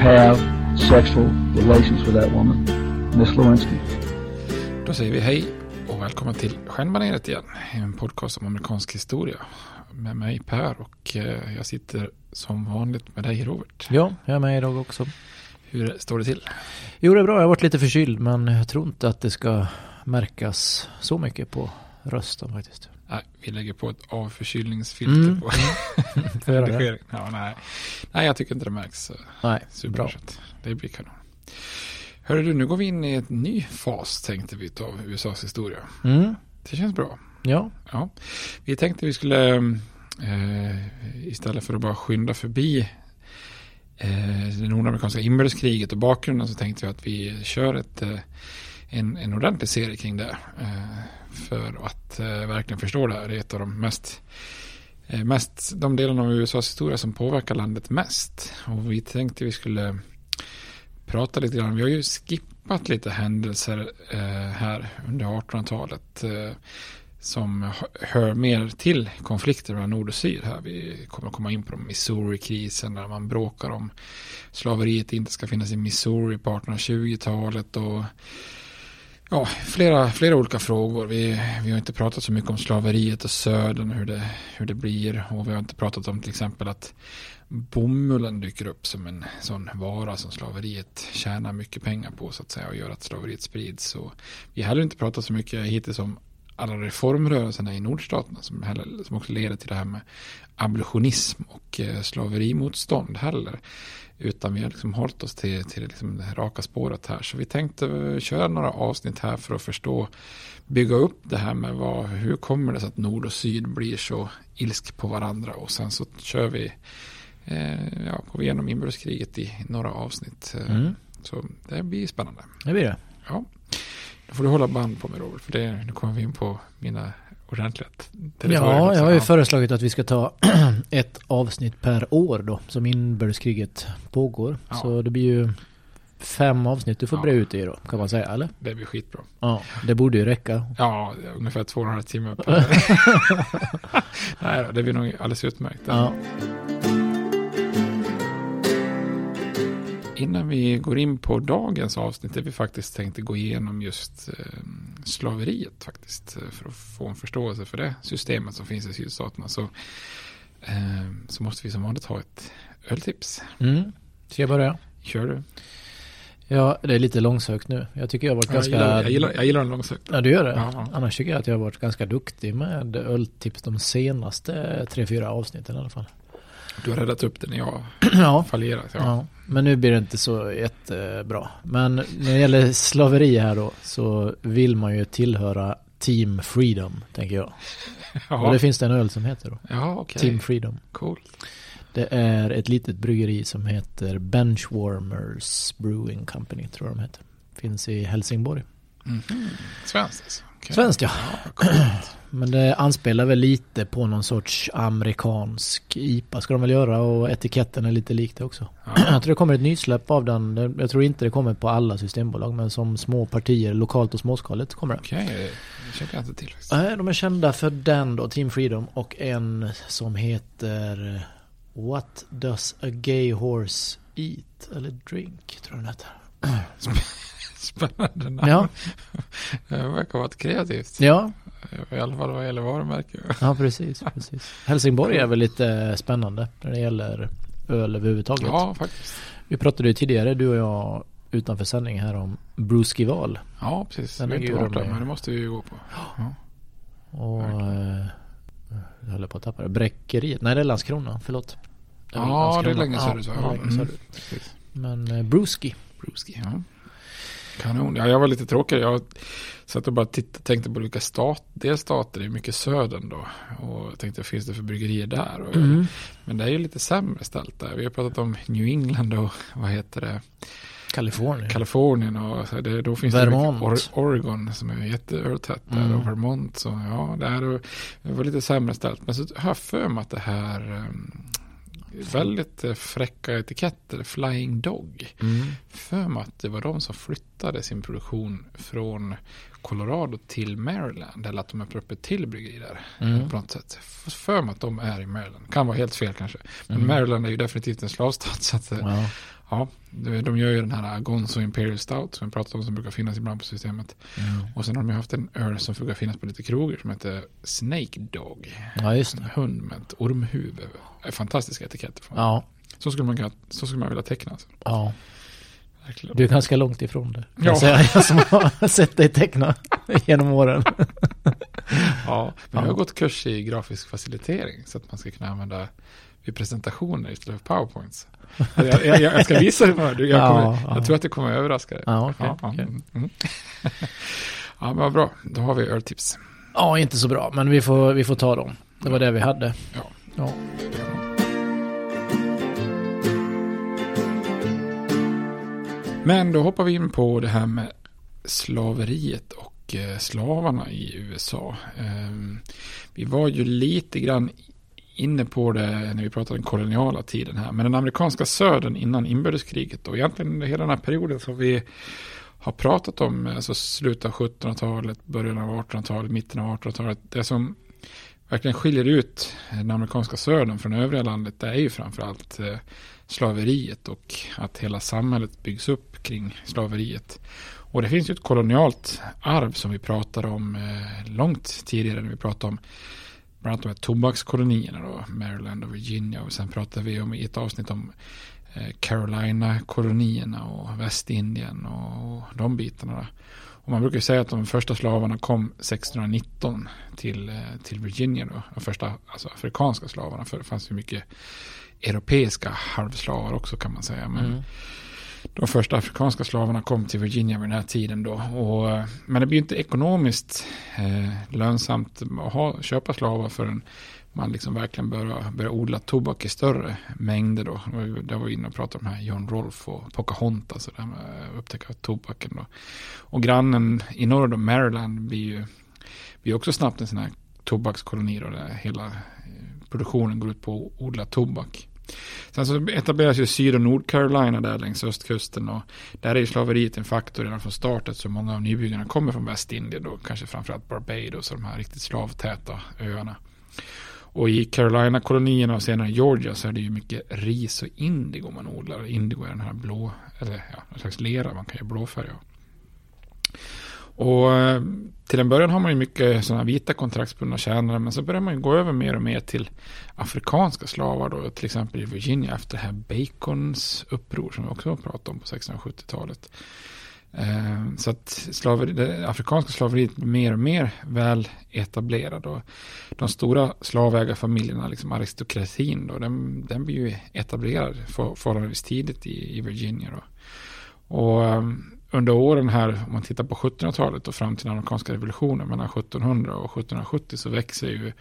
have sexual relations with that woman, Miss Lewinsky. Då säger vi hej och välkommen till Stjärnbaneret igen. En podcast om amerikansk historia. Med mig Per och eh, jag sitter som vanligt med dig Robert. Ja, jag är med idag också. Hur står det till? Jo, det är bra. Jag har varit lite förkyld men jag tror inte att det ska märkas så mycket på rösten faktiskt. Nej, vi lägger på ett avförkylningsfilter Mm. på Får göra det? redigering. Ja, nej. nej, jag tycker inte det märks. Nej, Superbra. bra. Det blir kanon. Hörru du, nu går vi in i en ny fas tänkte vi av USAs historia. Mm. Det känns bra. Ja, Ja. Vi tänkte vi skulle eh, istället för att bara skynda förbi eh, det nordamerikanska inbördeskriget och bakgrunden så tänkte vi att vi kör ett, eh, en, en ordentlig serie kring det. Eh, för att eh, verkligen förstå det här. Det är ett av de mest, eh, mest de delarna av USAs historia som påverkar landet mest. Och vi tänkte vi skulle prata lite grann. Vi har ju skippat lite händelser eh, här under 1800-talet. Eh, som hör mer till konflikter mellan nord och syd här. Vi kommer att komma in på Missouri-krisen där man bråkar om slaveriet inte ska finnas i Missouri på 1820-talet och ja, flera, flera olika frågor. Vi, vi har inte pratat så mycket om slaveriet och södern och hur det, hur det blir och vi har inte pratat om till exempel att bomullen dyker upp som en sån vara som slaveriet tjänar mycket pengar på så att säga och gör att slaveriet sprids. Så vi har heller inte pratat så mycket hittills om alla reformrörelserna i nordstaterna som, heller, som också leder till det här med abolitionism och eh, slaverimotstånd heller. Utan vi har liksom hållit oss till, till liksom det här raka spåret här. Så vi tänkte köra några avsnitt här för att förstå, bygga upp det här med vad, hur kommer det sig att nord och syd blir så ilsk på varandra. Och sen så kör vi eh, ja, går vi igenom inbördeskriget i några avsnitt. Eh, Mm. Så det blir spännande. Det blir det. Ja. Då får du hålla band på mig Robert, för det, nu kommer vi in på mina ordentliga t- territorier Ja, jag har ju föreslagit att vi ska ta ett avsnitt per år då, som inbördeskriget pågår. Ja. Så det blir ju fem avsnitt du får Ja. bre ut i då, kan man säga, eller? Det blir skitbra. Ja, det borde ju räcka. Ja, ungefär två och en halv timme. på- Nej, det blir nog alldeles utmärkt. Ja. Innan vi går in på dagens avsnitt där vi faktiskt tänkte gå igenom just eh, slaveriet faktiskt. eh, För att få en förståelse för det systemet som finns i sydstaterna. Så, eh, så måste vi som vanligt ha ett öltips. Mm. Ska jag börja? Kör du? Ja, det är lite långsökt nu. Jag tycker jag har varit Jag, ganska... gillar, jag, gillar, jag gillar den långsökt. Ja, du gör det? Ja. Annars tycker jag att jag har varit ganska duktig med öltips de senaste tre, fyra avsnitten i alla fall. Du har räddat upp det när jag ja. fallerat. Ja. Ja, men nu blir det inte så jättebra. Men när det gäller slaveri här då så vill man ju tillhöra Team Freedom, tänker jag. Ja. Och det finns det en öl som heter då. Ja, okej. Team Freedom. Coolt. Det är ett litet bryggeri som heter Benchwarmers Brewing Company, tror jag de heter. Finns i Helsingborg. Mhm. Svenskt alltså. Okej. Svenskt ja. Ja. Men det anspelar väl lite på någon sorts amerikansk IPA ska de väl göra och etiketten är lite lik det också. Ja. Jag tror det kommer ett nysläpp av den. Jag tror inte det kommer på alla systembolag men som små partier lokalt och småskaligt kommer det. Okej, det känner jag inte till. Nej, de är kända för den då, Team Freedom och en som heter What does a gay horse eat? Eller drink, tror jag den heter. Spännande namn. Ja, Det verkar vara ett kreativt. ja, I alla fall vad gäller varumärke. ja precis, precis. Helsingborg är väl lite spännande när det gäller öl överhuvudtaget. Ja, faktiskt. Vi pratade ju tidigare, du och jag, utanför sändning här om Bruskival. Ja, precis. Den inte ju rolig. men det måste vi ju gå på. Ja. Och... Eh, jag höll på att tappa det. Bräckeriet. Nej, det är Landskrona. Förlåt. Det är Ja, det är länge söderut. Ja, Ja, mm. Men eh, Bruski. Bruski, ja. Kanon. Ja, jag var lite tråkig. Jag satt och bara tittade, tänkte på vilka stat, delstater, det är mycket södern då. Och tänkte, finns det för bryggerier där? Mm. Men det är ju lite sämre ställt där. Vi har pratat om New England och vad heter det? Kalifornien. Kalifornien och det, då finns Vermont. det mycket Or- Oregon som är jätteöltätt där Mm. och Vermont. Så ja, det, här, det var lite sämre ställt. Men så har jag för mig att det här um, väldigt eh, fräcka etiketter, Flying Dog. mm. För mig att det var de som flyttade sin produktion från Colorado till Maryland. Eller att de öppnade upp ett till bryggeri där. Mm. På något sätt. För mig att de är i Maryland. Kan vara helt fel kanske. Men Mm. Maryland är ju definitivt en slavstat. Så att, eh, Ja. De gör ju den här Gonzo Imperial Stout som vi pratade om som brukar finnas ibland på systemet. Mm. Och sen har de ju haft en öl som brukar finnas på lite krogar som heter Snake Dog. ja, just En det. hund med ett ormhuvud. Fantastiska etiketter. Från. Ja, Så, skulle man så skulle man vilja teckna. Alltså. ja. Verkligen. Du är ganska långt ifrån det. Ja. Jag säger jag som har sett dig teckna genom åren. Ja, men jag har gått kurs i grafisk facilitering så att man ska kunna använda vid presentationer istället för powerpoints. Jag, jag, jag, ska visa det för dig. Jag, kommer, Ja, jag ja. tror att det kommer överraska dig. Ja, okej, ja, okej. mm, mm. ja, men vad bra. Då har vi öltips. Ja, inte så bra, men vi får, vi får ta dem. Det var det vi hade. Ja. Ja. Men då hoppar vi in på det här med slaveriet och eh, slavarna i USA. Ehm, vi var ju lite grann inne på det när vi pratade om den koloniala tiden här. Men den amerikanska södern innan inbördeskriget och egentligen hela den här perioden som vi har pratat om, alltså slutet av 1700-talet, början av 1800-talet, mitten av 1800-talet. Det som verkligen skiljer ut den amerikanska södern från övriga landet, det är ju framförallt eh, slaveriet och att hela samhället byggs upp kring slaveriet. Och det finns ju ett kolonialt arv som vi pratade om eh, långt tidigare när vi pratade om bland annat de här tobakskolonierna då, Maryland och Virginia och sen pratade vi om i ett avsnitt om eh, Carolina-kolonierna och Västindien och de bitarna. Och man brukar ju säga att de första slavarna kom 1619 till, eh, till Virginia då. De första alltså afrikanska slavarna. För det fanns ju mycket europeiska halvslavar också kan man säga. Men Mm. de första afrikanska slavarna kom till Virginia vid den här tiden då. Och, eh, men det blir inte ekonomiskt eh, lönsamt att ha, köpa slavar förrän, man liksom verkligen börjar, börjar odla tobak i större mängder då. Där var vi inne och pratade om här John Rolfe och Pocahontas, och det med upptäcka tobaken då. Och grannen i norr då, Maryland, blir ju blir också snabbt en sån här tobakskoloni då, där hela eh, produktionen går ut på att odla tobak. Sen så etableras ju Syd och Nordcarolina där längs östkusten och där är ju slaveriet en faktor redan från startet så många av nybyggarna kommer från Västindien då, kanske framförallt Barbados och de här riktigt slavtäta öarna. Och i Carolina-kolonierna och senare Georgia så är det ju mycket ris och indigo man odlar. Indigo är den här blå, eller ja, en slags lera man kan göra blåfärg av. Och eh, till en början har man ju mycket sådana vita kontraktsbundna tjänare men så börjar man ju gå över mer och mer till afrikanska slavar då, till exempel i Virginia efter det här Bacons uppror som vi också har pratat om på 1670-talet. Eh, så att slaveri, det afrikanska slaveriet blir mer och mer väl etablerad. Och de stora slavägarfamiljerna, liksom aristokratin, då, den, den blir ju etablerad för, förhållandevis tidigt i, i Virginia. Då. Och ehm, under åren här, om man tittar på 1700-talet och fram till den amerikanska revolutionen mellan 1700 och 1770 så växer ju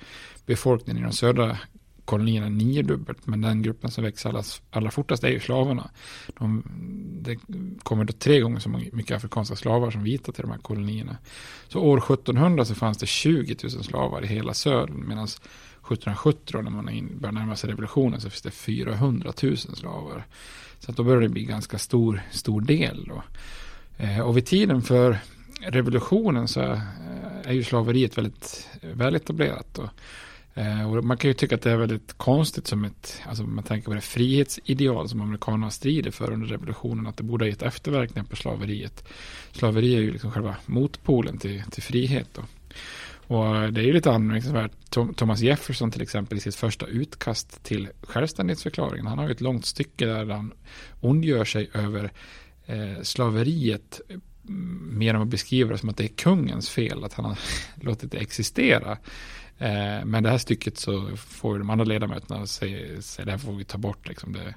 befolkningen i de södra kolonierna niodubbelt. Men den gruppen som växer allra, allra fortast är ju slavarna. De, det kommer då tre gånger så mycket afrikanska slavar som vita till de här kolonierna. Så år 1700 så fanns det 20 000 slavar i hela södern. Medan 1770 då, när man börjar närma sig revolutionen så finns det 400 000 slavar. Så att då börjar det bli ganska stor, stor del då. Eh, och vid tiden för revolutionen så eh, är ju slaveriet väldigt väletablerat. Och, eh, och man kan ju tycka att det är väldigt konstigt som ett, alltså man tänker på det frihetsideal som amerikanerna strider för under revolutionen, att det borde ha gett efterverkningar på slaveriet. Slaveri är ju liksom själva motpolen till, till frihet. Då. Och det är ju lite anmärkningsvärt. Thomas Jefferson till exempel i sitt första utkast till självständighetsförklaringen. Han har ju ett långt stycke där han ondgör sig över Eh, slaveriet mm, mer än att beskriva det som att det är kungens fel att han har låtit det existera. Eh, men det här stycket så får de andra ledamöterna säga, att det här får vi ta bort. Liksom det,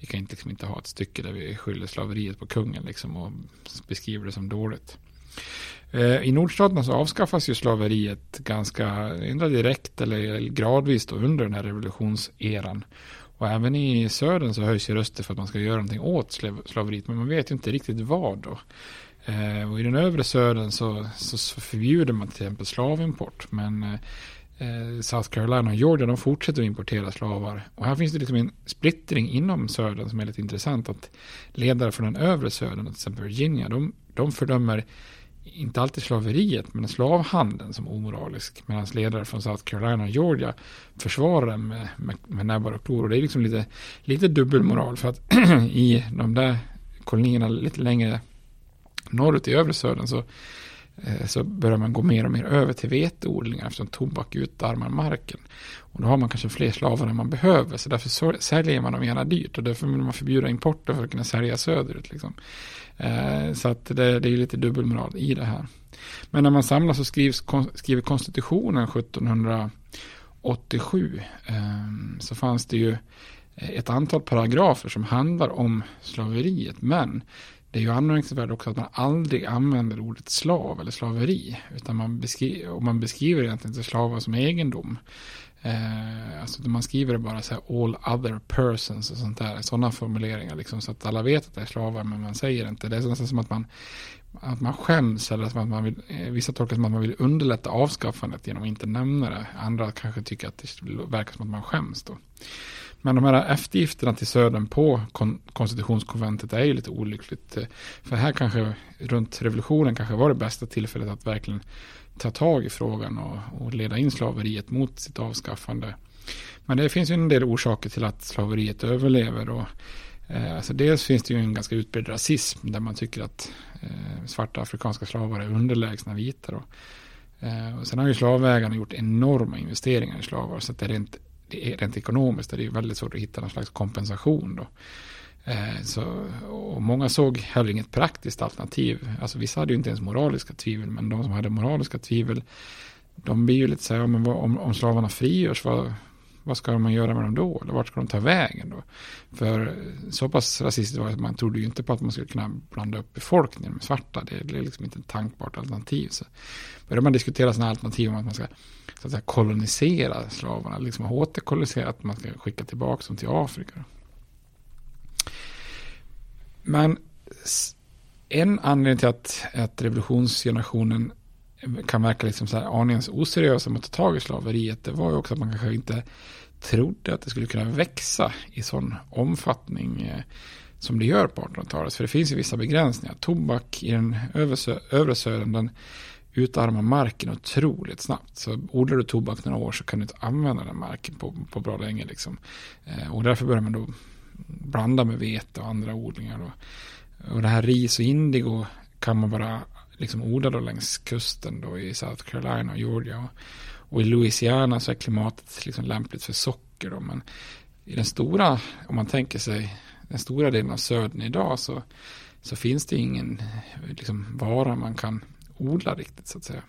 vi kan inte, liksom inte ha ett stycke där vi skyller slaveriet på kungen liksom, och beskriver det som dåligt. Eh, I nordstaterna så avskaffas ju slaveriet ganska direkt eller gradvis då under den här revolutionseran. Och även i södern så höjs ju röster för att man ska göra någonting åt slaveriet. Men man vet ju inte riktigt vad då. Eh, och i den övre södern så, så, förbjuder man till exempel slavimport. Men eh, eh, South Carolina och Georgia de fortsätter att importera slavar. Och här finns det liksom en splittring inom södern som är lite intressant. Att ledare från den övre södern, till exempel Virginia, de, de fördömer inte alltid slaveriet, men slavhandeln som omoralisk. Medan ledare från South Carolina och Georgia försvarar den med, med, med näbbar och klor. Och det är liksom lite, lite dubbelmoral. För att i de där kolonierna lite längre norrut i övre södern så, eh, så börjar man gå mer och mer över till veteodlingar eftersom tobak utarmar marken. Och då har man kanske fler slavar än man behöver. Så därför säljer man dem gärna dyrt. Och därför vill man förbjuda importen för att kunna sälja söderut. Liksom. Eh, så att det, det är lite dubbelmoral i det här. Men när man samlas så skrivs, skriver konstitutionen 1787 ehm, så fanns det ju eh, ett antal paragrafer som handlar om slaveriet. Men det är ju anmärkningsvärt också att man aldrig använder ordet slav eller slaveri. Utan man, beskriver, och man beskriver egentligen inte slavar som egendom. Eh, alltså man skriver det bara så här all other persons och sånt där. Sådana formuleringar liksom så att alla vet att det är slavar men man säger inte. Det är nästan som att man, att man skäms eller att man vill, eh, vissa tolkar som att man vill underlätta avskaffandet genom att inte nämna det. Andra kanske tycker att det verkar som att man skäms då. Men de här eftergifterna till södern på kon konstitutionskonventet är ju lite olyckligt. Eh, för här kanske runt revolutionen kanske var det bästa tillfället att verkligen ta tag i frågan och, och leda in slaveriet mot sitt avskaffande. Men det finns ju en del orsaker till att slaveriet överlever. Och, eh, alltså dels finns det ju en ganska utbredd rasism där man tycker att eh, svarta afrikanska slavar är underlägsna vita. Då. Eh, och sen har ju slavägarna gjort enorma investeringar i slavar så att det är rent, det är rent ekonomiskt är det är väldigt svårt att hitta någon slags kompensation. Då. Eh, så, och många såg heller inget praktiskt alternativ. Alltså vissa hade ju inte ens moraliska tvivel, men de som hade moraliska tvivel, de blir ju lite så här, men vad, om, om slavarna frigörs, vad, vad ska man göra med dem då? Eller vart ska de ta vägen då? För eh, så pass rasistiskt var det att man trodde ju inte på att man skulle kunna blanda upp befolkningen med svarta. Det är liksom inte ett tankbart alternativ. Så började man diskutera sådana alternativ om att man ska så att säga, kolonisera slavarna, liksom återkolonisera, att man ska skicka tillbaka dem till Afrika. Men en anledning till att, att revolutionsgenerationen kan verka liksom så här aningens oseriösa mot att ta tag i slaveriet, det var ju också att man kanske inte trodde att det skulle kunna växa i sån omfattning eh, som det gör på 1800-talet. För det finns ju vissa begränsningar. Tobak i den övre södern, den utarmar marken otroligt snabbt. Så odlar du tobak några år så kan du inte använda den marken på, på bra länge. Liksom. Eh, och därför börjar man då blanda med vete och andra odlingar. Då. Och det här ris och indigo kan man bara liksom odla då längs kusten då i South Carolina och Georgia. Och, i Louisiana så är klimatet liksom lämpligt för socker. Då. Men i den stora, om man tänker sig den stora delen av södern idag så, så finns det ingen liksom, vara man kan odla riktigt så att säga.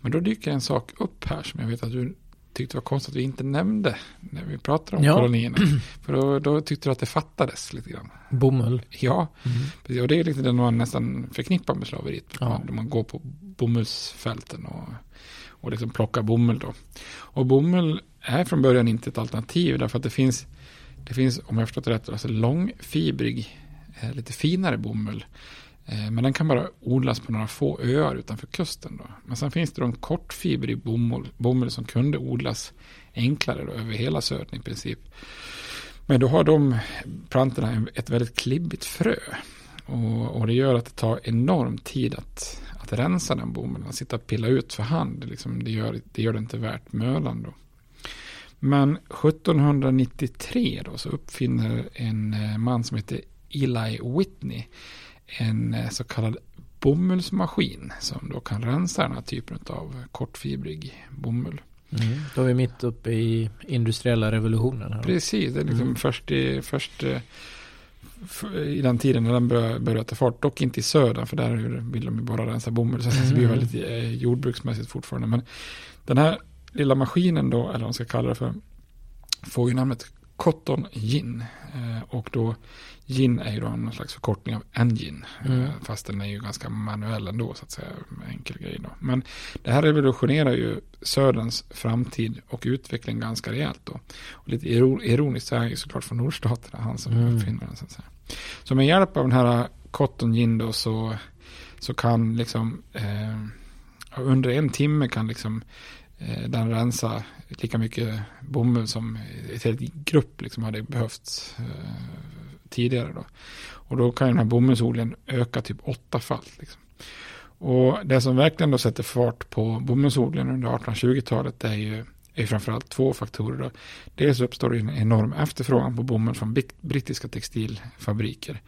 Men då dyker en sak upp här som jag vet att du tyckte var konstigt att vi inte nämnde när vi pratade om ja. kolonierna. För då, då, tyckte du att det fattades lite grann. Bomull. Ja, mm. och det är lite det man nästan förknippar med slaveriet. Ja. Man, man går på bomullsfälten och, och liksom plockar bomull då. Och bomull är från början inte ett alternativ därför att det finns, det finns om jag förstått det rätt, alltså långfibrig, eh, lite finare bomull Eh, men den kan bara odlas på några få öar utanför kusten. Då. Men sen finns det då en kortfibrig bomull, bomull som kunde odlas enklare då, över hela södern i princip. Men då har de plantorna ett väldigt klibbigt frö. Och, och, det gör att det tar enorm tid att, att rensa den bomullen. Att sitta och pilla ut för hand. Liksom, det, gör, det gör det inte värt mölan. då. Men 1793 då så uppfinner en eh, man som heter Eli Whitney en eh, så kallad bomullsmaskin som då kan rensa den här typen av kortfibrig bomull. Mm. Då är vi mitt uppe i industriella revolutionen. Här. Precis, det är liksom mm. först, i, först eh, i den tiden när den började, började ta fart, dock inte i södern för där vill de ju bara rensa bomull så det blir mm. väldigt eh, jordbruksmässigt fortfarande. Men den här lilla maskinen då, eller vad man ska kalla det för, får ju namnet Cotton Gin. Och då Gin är ju då en slags förkortning av engine. Mm. Eh, fast den är ju ganska manuell ändå så att säga. Enkel grej då. Men det här revolutionerar ju Söderns framtid och utveckling ganska rejält då. Och lite ironiskt så är ju såklart från nordstaterna, han som mm. uppfinner den så att säga. Så med hjälp av den här Cotton Gin då så, så kan liksom eh, under en timme kan liksom eh, den rensa lika mycket bomull som ett helt grupp liksom hade behövt eh, tidigare. Då. Och då kan den här bomullsodlingen öka typ åttafalt. Liksom. Och det som verkligen då sätter fart på bomullsodlingen under 1820-talet är ju är framförallt två faktorer. Då. Dels uppstår det en enorm efterfrågan på bomull från brittiska textilfabriker.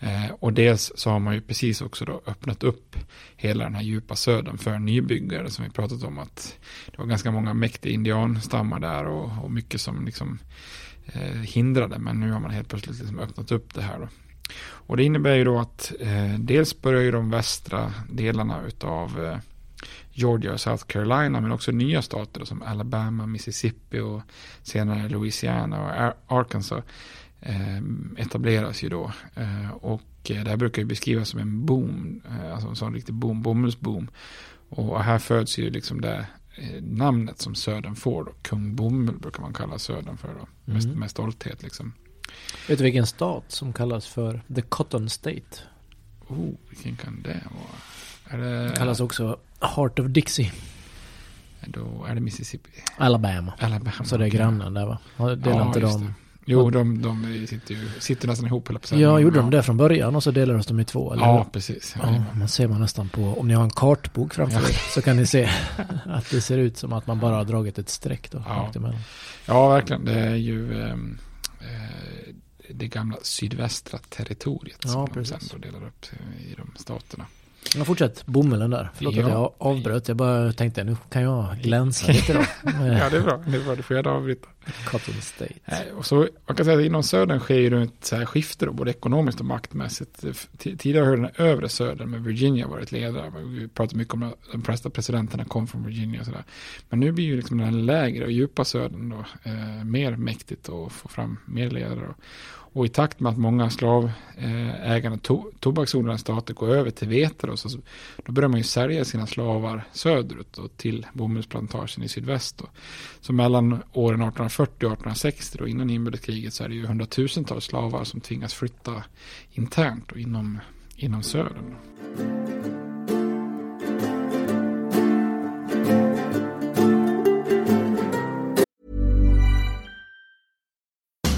Eh, och dels så har man ju precis också då öppnat upp hela den här djupa södern för nybyggare som vi pratat om att det var ganska många mäktiga indianstammar där och, och mycket som liksom eh, Eh, hindrade. Men nu har man helt plötsligt liksom öppnat upp det här. Då. Och det innebär ju då att eh, dels börjar ju de västra delarna utav eh, Georgia och South Carolina men också nya stater som Alabama, Mississippi och senare Louisiana och Arkansas eh, etableras ju då. Eh, och eh, det här brukar ju beskrivas som en boom, eh, alltså en sån riktig boom, bomullsboom. Och här föds ju liksom det namnet som Södern får. Då. Kung Bomull brukar man kalla Södern för. Då. Med, mm. med stolthet liksom. Vet du vilken stat som kallas för The Cotton State? Oh, vilken kan det vara? Det, det kallas också Heart of Dixie. Då är det Mississippi. Alabama. Alabama. Så det är grannen där va? Delar ja, inte de Jo, de, de sitter, ju, sitter nästan ihop. På ja, gjorde de det från början och så delades de i två? Eller? Ja, precis. Ja, man ser man nästan på, om ni har en kartbok framför er, så kan ni se att det ser ut som att man bara har dragit ett streck då. Ja, ja verkligen. Det är ju ehm, eh, det gamla sydvästra territoriet ja, som precis. de sen då delar upp i de staterna. Ja, fortsätt bomullen där. Förlåt ja. att jag avbröt. Jag bara tänkte nu kan jag glänsa lite då. ja, det är bra. Det är bra. Du får gärna avbryta. Cotton State. Och så, man kan säga att inom södern sker ju ett så här skifte då, både ekonomiskt och maktmässigt. Tidigare har den övre södern med Virginia varit ledare. Vi pratar mycket om att de flesta presidenterna kom från Virginia och sådär. Men nu blir ju liksom den lägre och djupa södern då eh, mer mäktigt och får fram mer ledare. Då. Och i takt med att många slavägande to tobaksodlande stater går över till vete då, så, då börjar man ju sälja sina slavar söderut och till bomullsplantagen i sydväst. Då. Så mellan åren 1840 och 1860 då, innan inbördeskriget så är det ju hundratusentals slavar som tvingas flytta internt och inom, inom södern.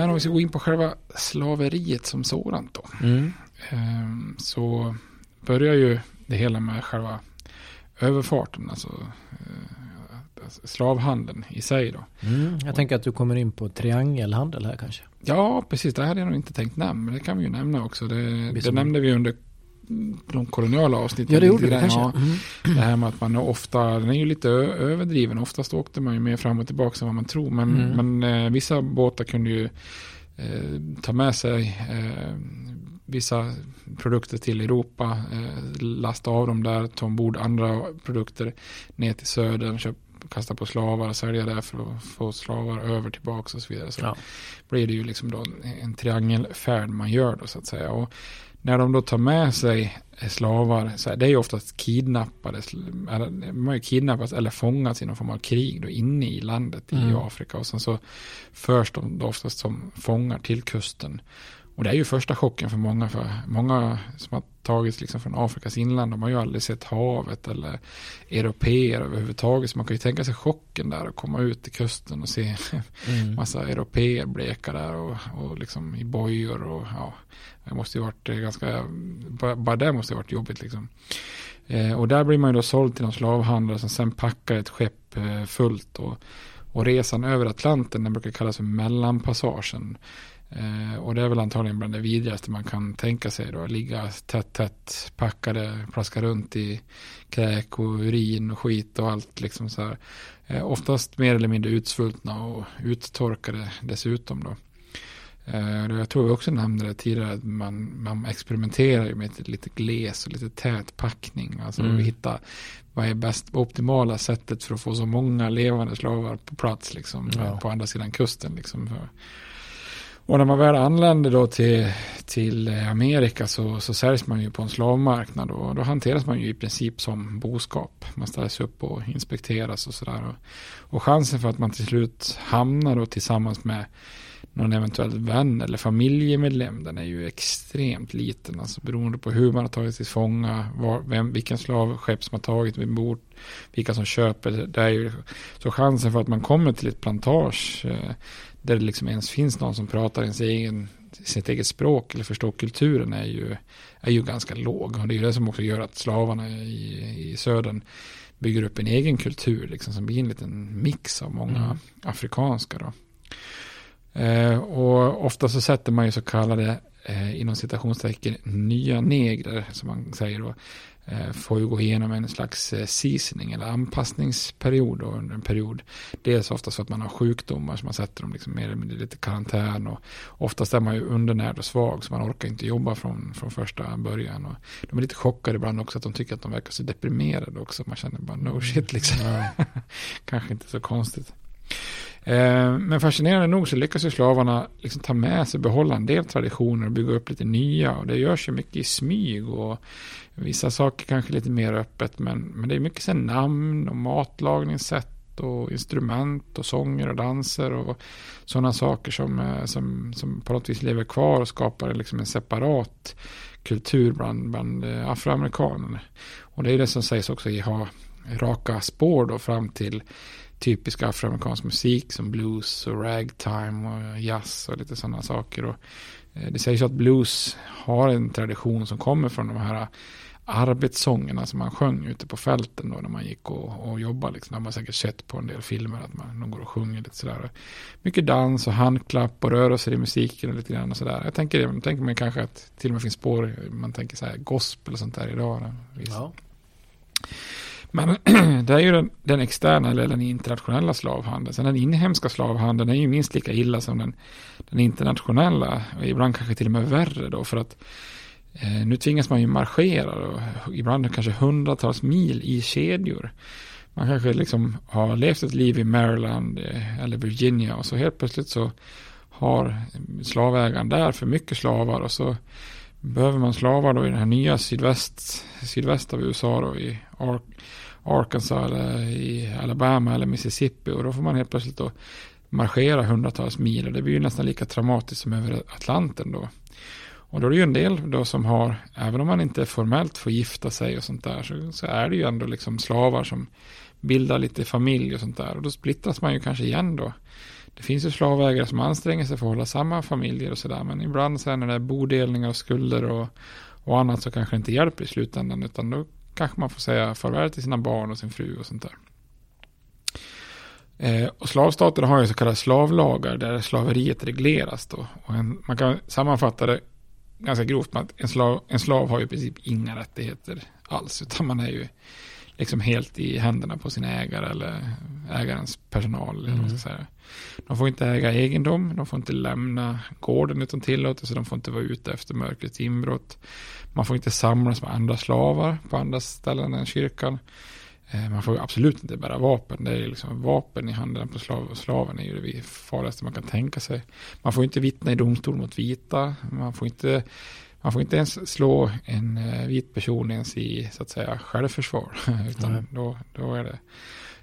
Men om vi ska gå in på själva slaveriet som sådant då. Mm. Ehm, Så börjar ju det hela med själva överfarten, alltså eh, slavhandeln i sig då. Mm. Jag tänker att du kommer in på triangelhandel här kanske. Ja, precis. Det hade jag nog inte tänkt nämna, men det kan vi ju nämna också. Det, det nämnde vi under de koloniala avsnitten. Ja, det gjorde grann, kanske. ja. Mm. Det här med att man ofta, den är ju lite överdriven. Oftast åkte man ju mer fram och tillbaka än vad man tror. Men, Mm. men eh, vissa båtar kunde ju eh, ta med sig eh, vissa produkter till Europa, eh, lasta av dem där, ta ombord andra produkter ner till södern, köp, kasta på slavar, sälja där för att få slavar över tillbaka och så vidare. Så Ja. blir det ju liksom då en triangelfärd man gör då så att säga. Och när de då tar med sig slavar, så här, det är ju oftast kidnappade, de har ju kidnappats eller fångats i någon form av krig då inne i landet i Mm. Afrika och sen så förs de då oftast som fångar till kusten. Och det är ju första chocken för många, för många som har tagits liksom från Afrikas inland, de har ju aldrig sett havet eller europeer överhuvudtaget, så man kan ju tänka sig chocken där att komma ut till kusten och se Mm. massa europeer bleka där och, och liksom i bojor och ja, det måste ju varit ganska, bara, bara det måste ju varit jobbigt liksom. Eh, och där blir man ju då såld till någon slavhandlare som sen packar ett skepp eh, fullt och, och resan över Atlanten, den brukar kallas för mellanpassagen. Eh, och det är väl antagligen bland det vidrigaste man kan tänka sig då, ligga tätt, tätt packade, plaska runt i kräk och urin och skit och allt liksom så här. Eh, oftast mer eller mindre utsvultna och uttorkade dessutom då. Eh, jag tror vi också nämnde det tidigare att man, man experimenterar med ett lite gles och lite tät packning. Alltså Mm. vi hittar vad är bäst, optimala sättet för att få så många levande slavar på plats liksom Ja. på andra sidan kusten liksom. För- och när man väl anländer då till, till eh, Amerika så, så säljs man ju på en slavmarknad och då hanteras man ju i princip som boskap. Man ställs upp och inspekteras och sådär. Och, och chansen för att man till slut hamnar då tillsammans med någon eventuell vän eller familjemedlem den är ju extremt liten. Alltså beroende på hur man har tagit till fånga, var, vem, vilken slavskepp som har tagit vid bord, vilka som köper. Det är ju, så chansen för att man kommer till ett plantage eh, där det liksom ens finns någon som pratar ens egen, sitt eget språk eller förstår kulturen är ju, är ju ganska låg. Och det är ju det som också gör att slavarna i, i södern bygger upp en egen kultur liksom, som blir en liten mix av många Mm. afrikanska. Då. Eh, och ofta så sätter man ju så kallade eh, inom citationstecken nya negrer som man säger då eh, får ju gå igenom en slags eh, seasoning eller anpassningsperiod då, under en period. Dels ofta så att man har sjukdomar som man sätter dem liksom mer eller mindre lite karantän och oftast är man ju undernärd och svag så man orkar inte jobba från, från första början. Och de är lite chockade ibland också att de tycker att de verkar så deprimerade också. Man känner bara no shit liksom. Kanske inte så konstigt. Eh, men fascinerande nog så lyckas ju slavarna liksom ta med sig, behålla en del traditioner och bygga upp lite nya. Och det görs ju mycket i smyg och vissa saker kanske lite mer öppet. Men, men det är mycket sen namn och matlagningssätt och instrument och sånger och danser och sådana saker som, eh, som, som på något vis lever kvar och skapar liksom en separat kultur bland, bland eh, afroamerikaner. Och det är det som sägs också i ha raka spår då fram till typisk afroamerikansk musik som blues och ragtime och jazz och lite sådana saker. Och eh, det sägs att blues har en tradition som kommer från de här arbetssångerna som man sjöng ute på fälten då när man gick och, och jobbade. Liksom. Det har man säkert sett på en del filmer att man de går och sjunger lite sådär. Mycket dans och handklapp och rörelser i musiken och lite grann och sådär. Jag tänker, jag tänker mig kanske att till och med finns spår, man tänker så här gospel och sånt där idag. Ja. Men det är ju den, den, externa eller den internationella slavhandeln. Sen den inhemska slavhandeln är ju minst lika illa som den, den internationella. Och ibland kanske till och med värre då. För att eh, nu tvingas man ju marschera. då, ibland kanske hundratals mil i kedjor. Man kanske liksom har levt ett liv i Maryland eh, eller Virginia. Och så helt plötsligt så har slavägaren där för mycket slavar. Och så behöver man slavar då i den här nya sydväst, sydväst av USA då i Ar Arkansas eller i Alabama eller Mississippi och då får man helt plötsligt då marschera hundratals mil och det blir ju nästan lika traumatiskt som över Atlanten då. Och då är det ju en del då som har, även om man inte formellt får gifta sig och sånt där, så, så är det ju ändå liksom slavar som bildar lite familj och sånt där. Och då splittras man ju kanske igen då. Det finns ju slavägare som anstränger sig för att hålla samma familjer och sådär. Men ibland sen när det är bodelningar och skulder och, och annat så kanske det inte hjälper i slutändan. Utan då kanske man får säga farväl till sina barn och sin fru och sånt där. Eh, och slavstaterna har ju så kallade slavlagar där slaveriet regleras då. Och en, man kan sammanfatta det ganska grovt med att en slav, en slav har ju i princip inga rättigheter alls. Utan man är ju liksom helt i händerna på sin ägare eller ägarens personal. Eller mm. De får inte äga egendom, de får inte lämna gården utan tillåtelse, de får inte vara ute efter mörkrets inbrott. Man får inte samlas med andra slavar på andra ställen än kyrkan. Eh, man får absolut inte bära vapen. Det är liksom vapen i handen på slav, slaven är ju det farligaste man kan tänka sig. Man får inte vittna i domstol mot vita. Man får inte man får inte ens slå en eh, vit person ens i så att säga självförsvar. Utan då, då är det,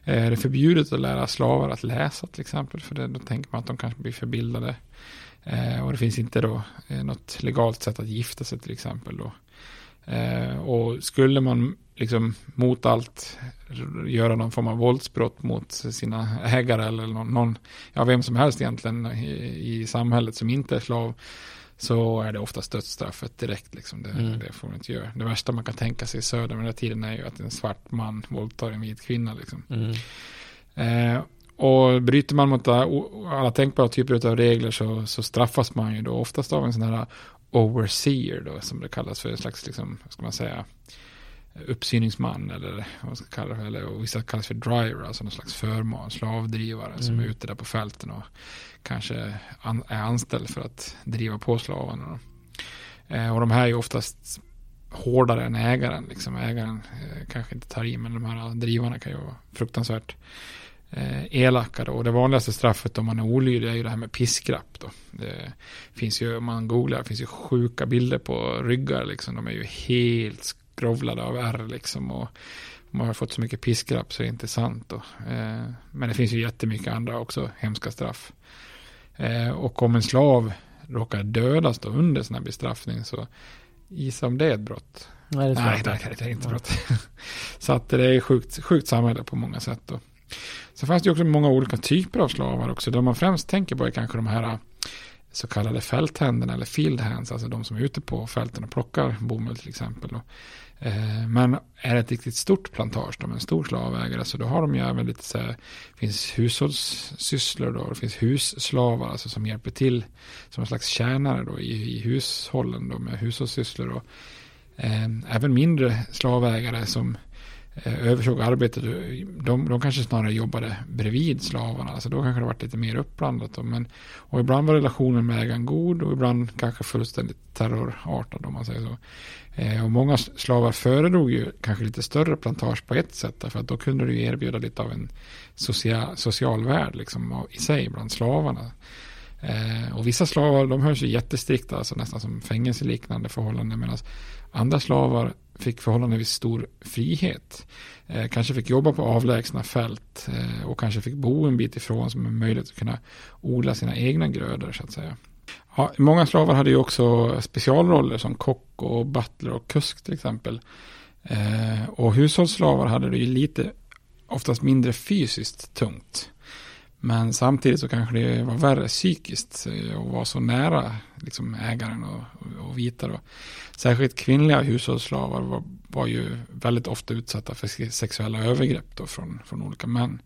eh, är det förbjudet att lära slavar att läsa till exempel. För det, då tänker man att de kanske blir förbildade. Eh, och det finns inte då eh, något legalt sätt att gifta sig till exempel. Då. Eh, och skulle man liksom mot allt göra någon form av våldsbrott mot sina ägare eller någon, någon ja vem som helst egentligen i, i samhället som inte är slav så är det oftast dödsstraffet direkt. Liksom. Det, mm. det får man inte göra. Det värsta man kan tänka sig i söder med den här tiden är ju att en svart man våldtar en vit kvinna. Liksom. Mm. Eh, och bryter man mot alla tänkbara typer av regler så, så, straffas man ju då oftast av en sån här overseer då, som det kallas för en slags, liksom, ska man säga, uppsyningsman eller vad man ska kalla det, eller och vissa kallas för driver, alltså någon slags förmån, slavdrivare mm. som är ute där på fälten och kanske an, är anställd för att driva på slavarna. Eh, och de här är ju oftast hårdare än ägaren, liksom ägaren eh, kanske inte tar i, men de här drivarna kan ju vara fruktansvärt eh, elaka då. Och det vanligaste straffet om man är olydig är ju det här med piskrapp då. Det finns ju, om man googlar, det finns ju sjuka bilder på ryggar liksom. De är ju helt skrovlade av ärr liksom. Och man har fått så mycket piskrapp så det är inte sant då. Eh, men det finns ju jättemycket andra också hemska straff. Eh, och om en slav råkar dödas då under sån här bestraffning så gissa om det är ett brott. Nej, det, Nej, det är inte brott. så att det är sjukt, sjukt samhälle på många sätt då. Så fanns det också många olika typer av slavar också. De man främst tänker på är kanske de här eh, så kallade fälthänderna eller field hands, alltså de som är ute på fälten och plockar bomull till exempel. Eh, men är det ett riktigt stort plantage, de är en stor slavägare, så då har de ju även lite så här, finns hushållssysslor då, det finns husslavar, alltså som hjälper till som en slags tjänare då i, i hushållen då med hushållssysslor. Och, eh, även mindre slavägare som Eh, översåg arbetet. Eh, de, de kanske snarare jobbade bredvid slavarna. Alltså då kanske det varit lite mer uppblandat. Då. Men, och ibland var relationen med ägaren god och ibland kanske fullständigt terrorartad om man säger så. Eh, och många slavar föredrog ju kanske lite större plantage på ett sätt. För att då kunde du erbjuda lite av en social, social värld liksom, i sig bland slavarna. Eh, och vissa slavar de hörs ju jättestrikta, alltså nästan som fängelseliknande förhållanden. Medan andra slavar fick förhållandevis stor frihet. Eh, kanske fick jobba på avlägsna fält eh, och kanske fick bo en bit ifrån som en möjlighet att kunna odla sina egna grödor så att säga. Ja, många slavar hade ju också specialroller som kock och butler och kusk till exempel. Eh, och hushållsslavar hade det ju lite, oftast mindre fysiskt tungt. Men samtidigt så kanske det var värre psykiskt eh, att vara så nära liksom ägaren och, och, vita då. Särskilt kvinnliga hushållsslavar var, var ju väldigt ofta utsatta för sexuella övergrepp då från, från olika män.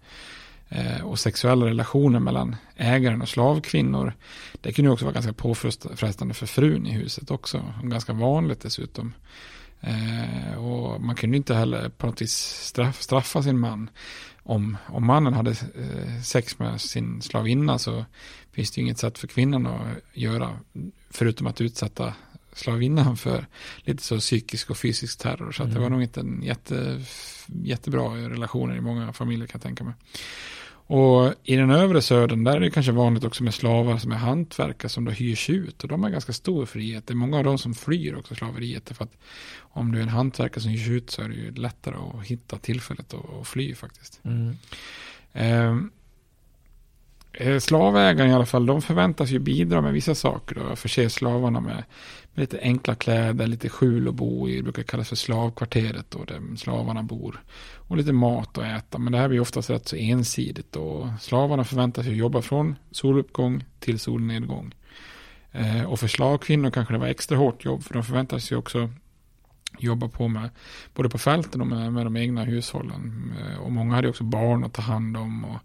Eh, och sexuella relationer mellan ägaren och slavkvinnor. Det kunde också vara ganska påfrestande för frun i huset också. Ganska vanligt dessutom. Eh, och man kunde inte heller på något vis straff, straffa sin man. Om, om mannen hade eh, sex med sin slavinna så finns det ju inget sätt för kvinnan att göra. Förutom att utsätta slavinnan för lite så psykisk och fysisk terror. Så mm. det var nog inte en jätte, jättebra relation i många familjer kan jag tänka mig. Och i den övre södern där är det kanske vanligt också med slavar som är hantverkare som då hyrs ut. Och de har ganska stor frihet. Det är många av dem som flyr också slaveriet. För att om du är en hantverkare som hyrs ut så är det ju lättare att hitta tillfället att fly faktiskt. Mm. Ehm, Eh, slavägarna slavägaren i alla fall, de förväntas ju bidra med vissa saker då. Förse slavarna med med lite enkla kläder, lite skjul att bo i, det brukar kallas för slavkvarteret då, där slavarna bor. Och lite mat att äta, men det här blir oftast rätt så ensidigt och slavarna förväntas ju jobba från soluppgång till solnedgång. Eh, och för slavkvinnor kanske det var extra hårt jobb, för de förväntas ju också jobba på med både på fälten och med, med de egna hushållen. Eh, och många hade också barn att ta hand om. Och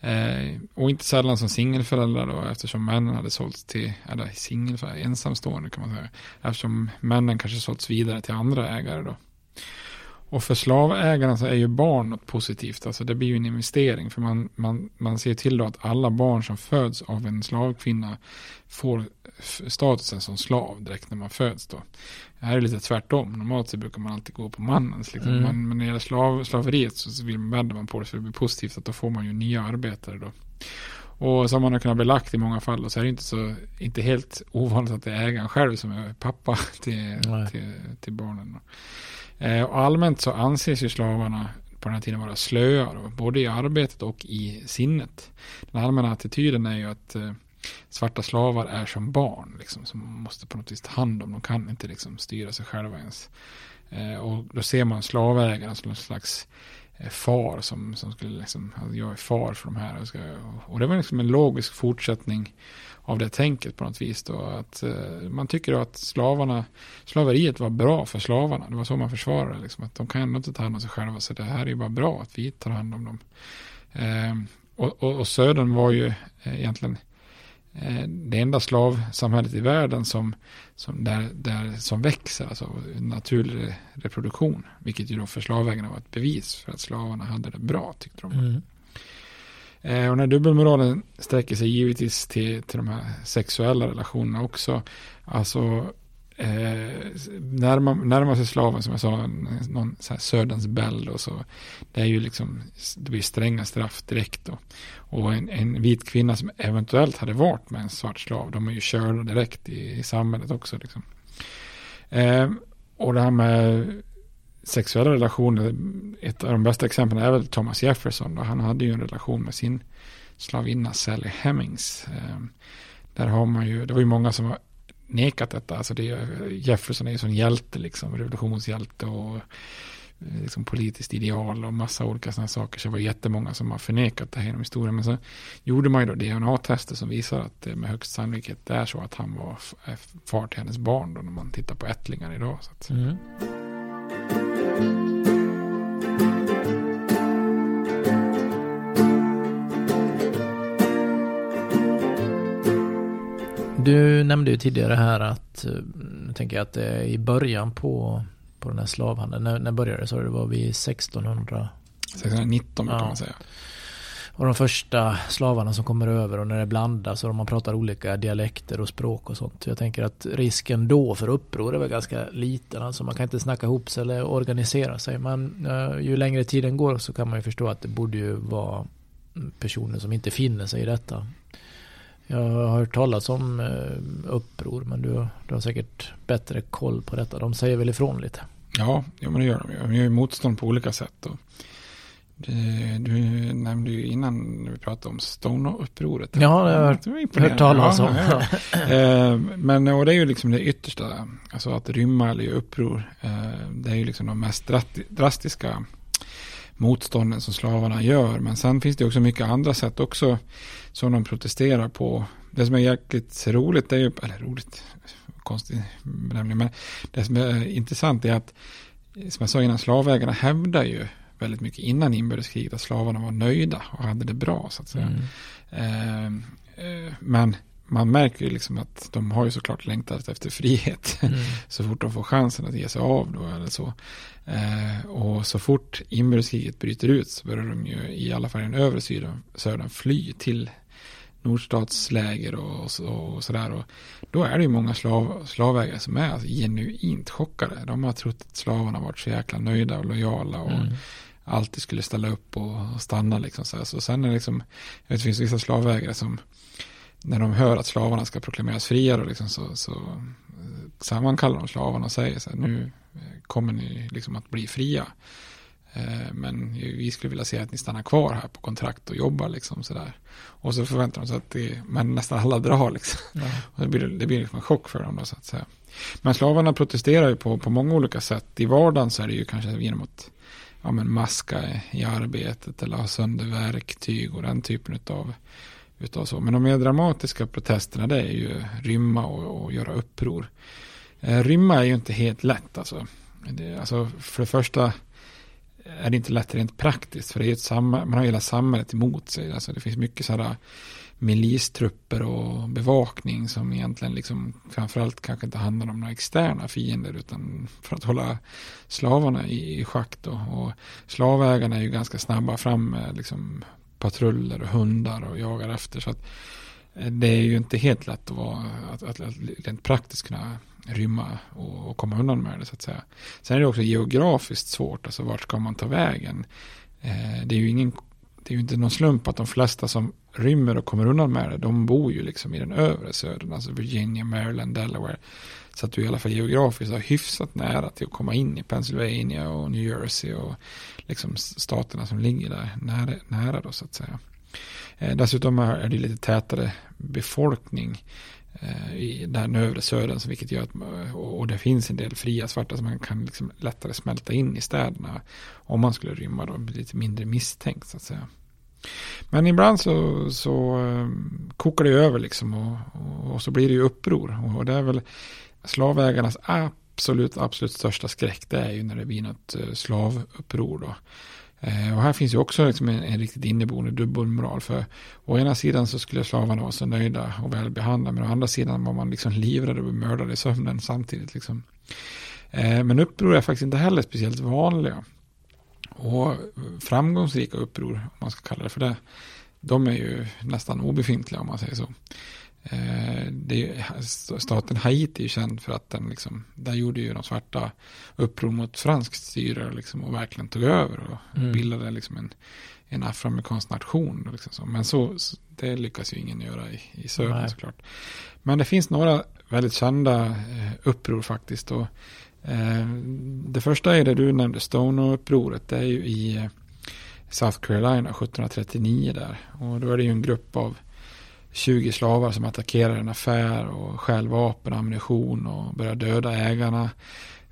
Eh, och inte sällan som singelföräldrar då, eftersom männen hade sålts till, eller singelföräldrar, ensamstående kan man säga. Eftersom männen kanske sålts vidare till andra ägare då. Och för slavägarna så är ju barn något positivt. Alltså det blir ju en investering. För man, man, man ser till då att alla barn som föds av en slavkvinna får statusen som slav direkt när man föds då. Det här är lite tvärtom. Normalt så brukar man alltid gå på mannens. Liksom. Mm. Men, men när det gäller slav, slaveriet så vill man, vänder man på det för det blir positivt. Att då får man ju nya arbetare då. Och som man har kunnat belagt i många fall. Och så är det inte, så, inte helt ovanligt att det är ägaren själv som är pappa till, till, till, barnen. Eh, och allmänt så anses ju slavarna på den här tiden vara slöa, både i arbetet och i sinnet. Den allmänna attityden är ju att eh, svarta slavar är som barn, liksom, som måste på något vis ta hand om. De kan inte liksom, styra sig själva ens. Eh, och då ser man slavägarna som någon slags eh, far som, som skulle liksom, alltså jag är far för de här. Och, ska, och det var liksom en logisk fortsättning av det tänket på något vis. Då, att eh, man tycker då att slavarna, slaveriet var bra för slavarna. Det var så man försvarade liksom, att de kan ändå inte ta hand om sig själva. Så det här är ju bara bra att vi tar hand om dem. Eh, och, och, och södern var ju eh, egentligen det enda slavsamhället i världen som, som, där, där, som växer, alltså naturlig reproduktion. Vilket ju då för slavägarna var ett bevis för att slavarna hade det bra, tyckte de. Mm. Eh, och den här dubbelmoralen sträcker sig givetvis till, till de här sexuella relationerna också. Alltså eh, närmar, närmar sig slaven som jag sa, någon så här Söderns bell och så. Det är ju liksom, det blir stränga straff direkt då. Och en, en vit kvinna som eventuellt hade varit med en svart slav, de är ju körda direkt i, i samhället också liksom. Eh, och det här med sexuella relationer, ett av de bästa exemplen är väl Thomas Jefferson. Då. Han hade ju en relation med sin slavinna Sally Hemings. Eh, där har man ju, det var ju många som var nekat detta. Alltså det, Jefferson är ju sån hjälte, liksom, revolutionshjälte och eh, liksom politiskt ideal och massa olika sådana saker. Så det var jättemånga som har förnekat det här genom historien. Men så gjorde man ju då DNA-tester som visar att det med högst sannolikhet är så att han var far till hennes barn då när man tittar på ättlingar idag. Så att. Mm. Du nämnde ju tidigare här att, eh, nu tänker jag att det är i början på, på den här slavhandeln. När, när började det? Så det var vid 1600? 1619 ja. kan man säga. Och de första slavarna som kommer över och när det blandas och man pratar olika dialekter och språk och sånt. Jag tänker att risken då för uppror är väl ganska liten. Alltså man kan inte snacka ihop sig eller organisera sig. Men uh, ju längre tiden går så kan man ju förstå att det borde ju vara personer som inte finner sig i detta. Jag har hört talas om eh, uppror men du, du har säkert bättre koll på detta. De säger väl ifrån lite? Ja, ja men det gör de ju. De gör ju motstånd på olika sätt. Det, du nämnde ju innan när vi pratade om Stono-upproret. Ja, jag har hört talas om. Ja, ja. Eh, men och det är ju liksom det yttersta, alltså att rymma eller göra uppror. Eh, det är ju liksom de mest drastiska motstånden som slavarna gör. Men sen finns det också mycket andra sätt också som de protesterar på. Det som är jäkligt roligt, är ju, eller roligt, konstig benämning, men det som är intressant är att, som jag sa innan, slavägarna hävdar ju väldigt mycket innan inbördeskriget att slavarna var nöjda och hade det bra så att säga. Mm. Eh, eh, men man märker ju liksom att de har ju såklart längtat efter frihet mm. så fort de får chansen att ge sig av då eller så. Eh, och så fort inbördeskriget bryter ut så börjar de ju i alla fall i den övre syden, södern fly till nordstatsläger och, och, och sådär. Och då är det ju många slav, slavägare som är alltså genuint chockade. De har trott att slavarna varit så jäkla nöjda och lojala och mm. alltid skulle ställa upp och stanna liksom. Så, så sen är det liksom, det finns vissa slavägare som när de hör att slavarna ska proklameras fria då liksom så, så eh, sammankallar de slavarna och säger så här, nu eh, kommer ni liksom att bli fria. Eh, men vi skulle vilja se att ni stannar kvar här på kontrakt och jobbar liksom sådär. Och så förväntar de sig att det, men nästan alla drar liksom. Ja. Och det blir, det blir liksom en chock för dem då så att säga. Men slavarna protesterar ju på, på många olika sätt. I vardagen så är det ju kanske genom att ja, men maska i arbetet eller ha sönder verktyg och den typen av utav så. Men de mer dramatiska protesterna det är ju rymma och, och göra uppror. Eh, rymma är ju inte helt lätt alltså. Det, alltså för det första är det inte lätt rent praktiskt. För det är ett samma, man har hela samhället emot sig. Alltså det finns mycket sådana milistrupper och bevakning som egentligen liksom framförallt kanske inte handlar om några externa fiender utan för att hålla slavarna i, i schack då. Och slavägarna är ju ganska snabba fram med liksom patruller och hundar och jagar efter. Så att eh, det är ju inte helt lätt att, vara, att, att, att rent praktiskt kunna rymma och, och, komma undan med det så att säga. Sen är det också geografiskt svårt, alltså vart ska man ta vägen? Eh, det är ju ingen det är ju inte någon slump att de flesta som rymmer och kommer undan med det, de bor ju liksom i den övre södern, alltså Virginia, Maryland, Delaware. Så att du i alla fall geografiskt har hyfsat nära till att komma in i Pennsylvania och New Jersey och liksom staterna som ligger där nära, nära då så att säga. Eh, dessutom är det lite tätare befolkning eh, i den övre södern, vilket gör att, eh, och det finns en del fria svarta som man kan liksom lättare smälta in i städerna om man skulle rymma då, lite mindre misstänkt så att säga. Men ibland så, så eh, kokar det över liksom och, och, och, så blir det ju uppror och det är väl slavägarnas absolut, absolut största skräck det är ju när det blir något eh, slavuppror då. Eh, och här finns ju också liksom en, en riktigt inneboende dubbelmoral. För å ena sidan så skulle slavarna vara så nöjda och välbehandlade. Men å andra sidan var man liksom livrädd och mördad i sömnen samtidigt. Liksom. Eh, men uppror är faktiskt inte heller speciellt vanliga. Och framgångsrika uppror, om man ska kalla det för det, de är ju nästan obefintliga om man säger så. Eh, det, staten Haiti är ju känd för att den liksom, där gjorde ju de svarta uppror mot franskt styre liksom, och verkligen tog över och mm. bildade liksom en, en afroamerikansk nation. Liksom så. Men så, det lyckas ju ingen göra i, i södern såklart. Men det finns några väldigt kända eh, uppror faktiskt. Och, eh, det första är det du nämnde, Stono-upproret. Det är ju i eh, South Carolina 1739 där. Och då är det ju en grupp av 20 slavar som attackerar en affär och stjäl vapen och ammunition och börjar döda ägarna.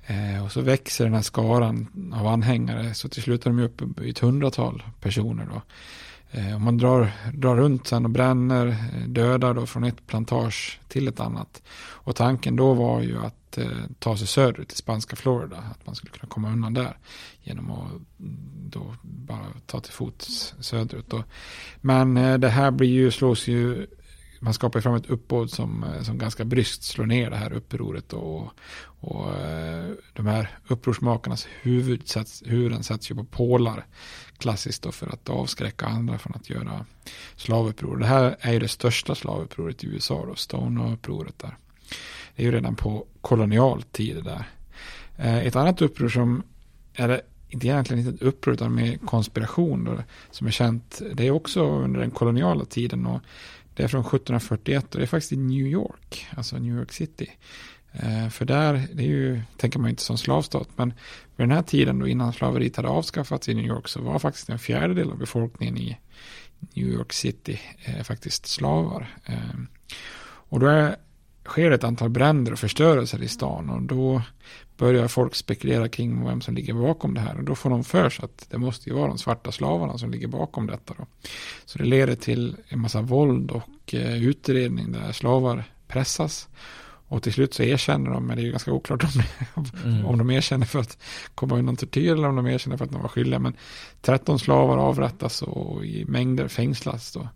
Eh, och så växer den här skaran av anhängare så till slut är de uppe i ett hundratal personer. Då. Eh, och man drar, drar runt sen och bränner, eh, dödar då från ett plantage till ett annat. Och tanken då var ju att eh, ta sig söderut till spanska Florida, att man skulle kunna komma undan där genom att mm, då bara ta till fots söderut. Då. Men eh, det här blir ju, slås ju man skapar fram ett uppbåd som, eh, som ganska bryskt slår ner det här upproret och, och eh, de här upprorsmakarnas huvud sats, huvuden sätts ju på pålar klassiskt då för att avskräcka andra från att göra slavuppror. Det här är ju det största slavupproret i USA då, Stone-upproret där. Det är ju redan på kolonialtid. där. Eh, ett annat uppror som är inte egentligen inte ett uppror utan mer konspiration då, som är känt. Det är också under den koloniala tiden och Det är från 1741 och det är faktiskt i New York, alltså New York City. Eh, för där, det är ju, tänker man inte som slavstat, men vid den här tiden då innan slaveriet hade avskaffats i New York så var faktiskt en fjärdedel av befolkningen i New York City eh, faktiskt slavar. Eh, och då är, sker ett antal bränder och förstörelser i stan och då börjar folk spekulera kring vem som ligger bakom det här och då får de för sig att det måste ju vara de svarta slavarna som ligger bakom detta. Då. Så det leder till en massa våld och eh, utredning där slavar pressas och till slut så erkänner de, men det är ju ganska oklart om, mm. om de erkänner för att komma undan tortyr eller om de erkänner för att de var skyldiga. Men 13 slavar avrättas och i mängder fängslas. Då.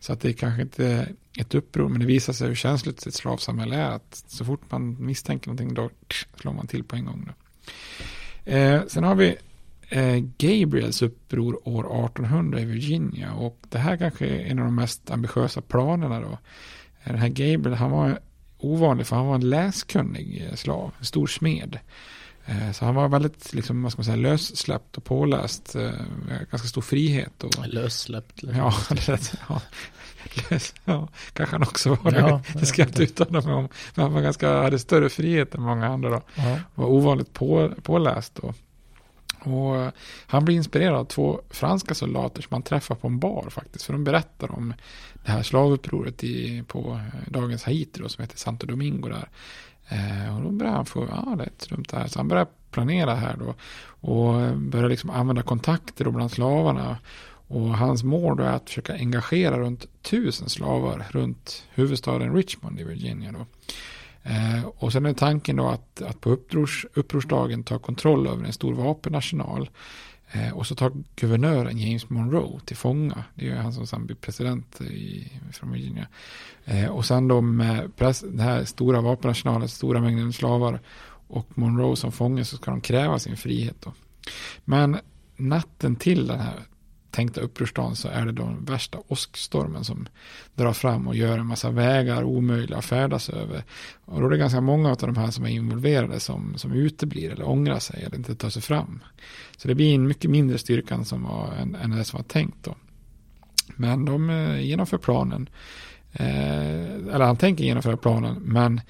Så att det är kanske inte ett uppror, men det visar sig hur känsligt ett slavsamhälle är. Att så fort man misstänker någonting då slår man till på en gång. Då. Eh, sen har vi eh, Gabriels uppror år 1800 i Virginia. Och det här kanske är en av de mest ambitiösa planerna då. Den här Gabriel, han var ovanlig för han var en läskunnig eh, slav, en stor smed. Eh, så han var väldigt, liksom, vad ska man säga, lössläppt och påläst. Eh, ganska stor frihet. Och, lössläppt? Ja, det, ja, lös, ja, kanske han också var det. Ja, det ska jag inte uttala mig om. Men han var ganska, hade större frihet än många andra. Då. Ja. Var ovanligt på, påläst. Och, och eh, han blir inspirerad av två franska soldater som han träffar på en bar faktiskt. För de berättar om det här slavupproret i, på eh, dagens Haiti då, som heter Santo Domingo där. Eh, och då börjar han få, ja det är ett dumt det här. Så han börjar planera här då. Och eh, börjar liksom använda kontakter då bland slavarna. Och hans mål då är att försöka engagera runt tusen slavar runt huvudstaden Richmond i Virginia då. Eh, och sen är tanken då att, att på upprors, upprorsdagen ta kontroll över en stor vapenarsenal. Eh, och så tar guvernören James Monroe till fånga. Det är ju han som sen blir president i, från Virginia. Eh, och sen då med press, den här stora vapenarsenalen, stora mängden slavar och Monroe som fånge så ska de kräva sin frihet. Då. Men natten till den här tänkta upprorsdagen så är det då den värsta åskstormen som drar fram och gör en massa vägar omöjliga att färdas över. Och då är det ganska många av de här som är involverade som, som uteblir eller ångrar sig eller inte tar sig fram. Så det blir en mycket mindre styrka som var, än, än det som var tänkt då. Men de eh, genomför planen. Eh, eller han tänker genomföra planen men